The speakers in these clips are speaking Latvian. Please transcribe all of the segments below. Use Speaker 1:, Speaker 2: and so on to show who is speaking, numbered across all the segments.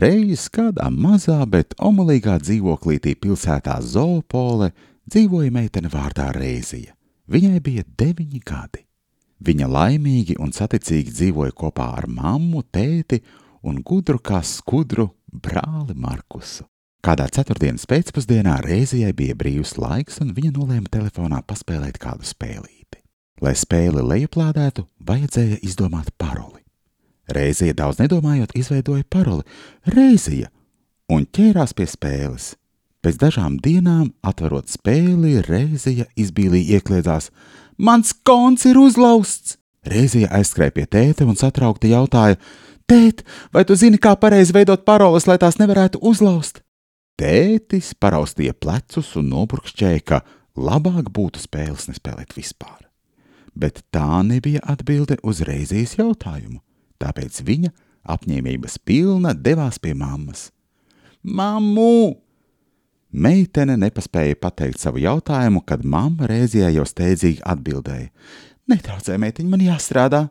Speaker 1: Reiz kādā mazā, bet omulīgā dzīvoklītī pilsētā Zoopole dzīvoja meitene vārdā Reizija. Viņai bija deviņi gadi. Viņa laimīgi un saticīgi dzīvoja kopā ar mammu, tēti un gudru kā skudru brāli Markusu. Kādā ceturtdienas pēcpusdienā Reizijai bija brīvs laiks, un viņa nolēma telefonā paspēlēt kādu spēlīti. Lai spēli lejuplādētu, vajadzēja izdomāt paroli. Reizija daudz nedomājot, izveidoja paroli Reizija un ķērās pie spēles. Pēc dažām dienām, atverot spēli, Reizija izbīlīgi iekļiedzās: Mans konts ir uzlausts! Reizija aizskrēja pie tēta un satraukti jautāja: Tēt, vai tu zini, kā pareizi veidot paroles, lai tās nevarētu uzlauzt? Tētis paraustīja plecus un noburkšķēja, ka labāk būtu spēles nespēlēt vispār. Bet tā nebija atbilde uz Reizijas jautājumu, tāpēc viņa apņēmības pilna devās pie mammas. Mammu! Meitene nepaspēja pateikt savu jautājumu, kad mamma Rēzijai jau steidzīgi atbildēja: Netraucē, meitiņ, man jāstrādā!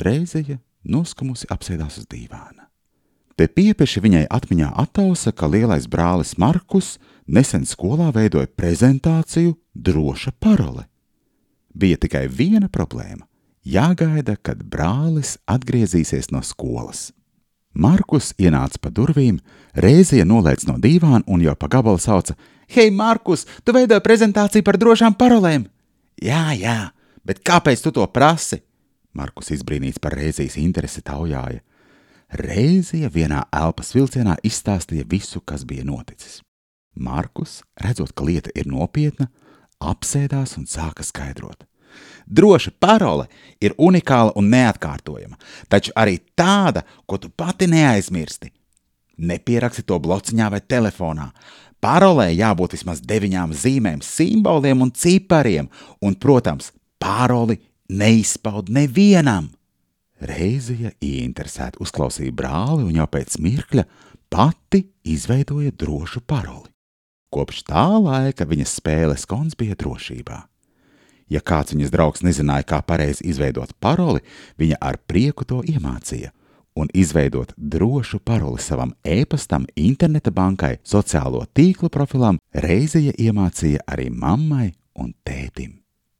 Speaker 1: Rēzija noskumusi apsēdās uz dīvāna. Te piepeši viņai atmiņā attausa, ka lielais brālis Markus nesen skolā veidoja prezentāciju droša parole. Bija tikai viena problēma - jāgaida, kad brālis atgriezīsies no skolas. Markus ienāca pa durvīm, reizē nolaic no dīvāna un jau pa gabalu sauca: Hei, Markus, tu veidoji prezentāciju par drošām parolēm! Jā, jā, bet kāpēc tu to prasi? Markus izbrīnīts par reizes interesi taujāja. Reizija vienā elpas vilcienā izstāstīja visu, kas bija noticis. Markus, redzot, ka lieta ir nopietna, apsēdās un sāka skaidrot. Droša parole ir unikāla un neatkārtojama, taču arī tāda, ko tu pati neaizmirsti. Nepieraksti to blociņā vai telefonā. Parolē jābūt vismaz deviņām zīmēm, simboliem un cipariem, un, protams, paroli neizpaud nevienam. Reizija ieinteresēti uzklausīja brāli un jau pēc mirkļa pati izveidoja drošu paroli. Kopš tā laika viņas spēles kons bija drošībā. Ja kāds viņas draugs nezināja, kā pareizi izveidot paroli, viņa ar prieku to iemācīja. Un izveidot drošu paroli savam e-pastam, interneta bankai, sociālo tīklu profilam, reizēja iemācīja arī mammai un tētim.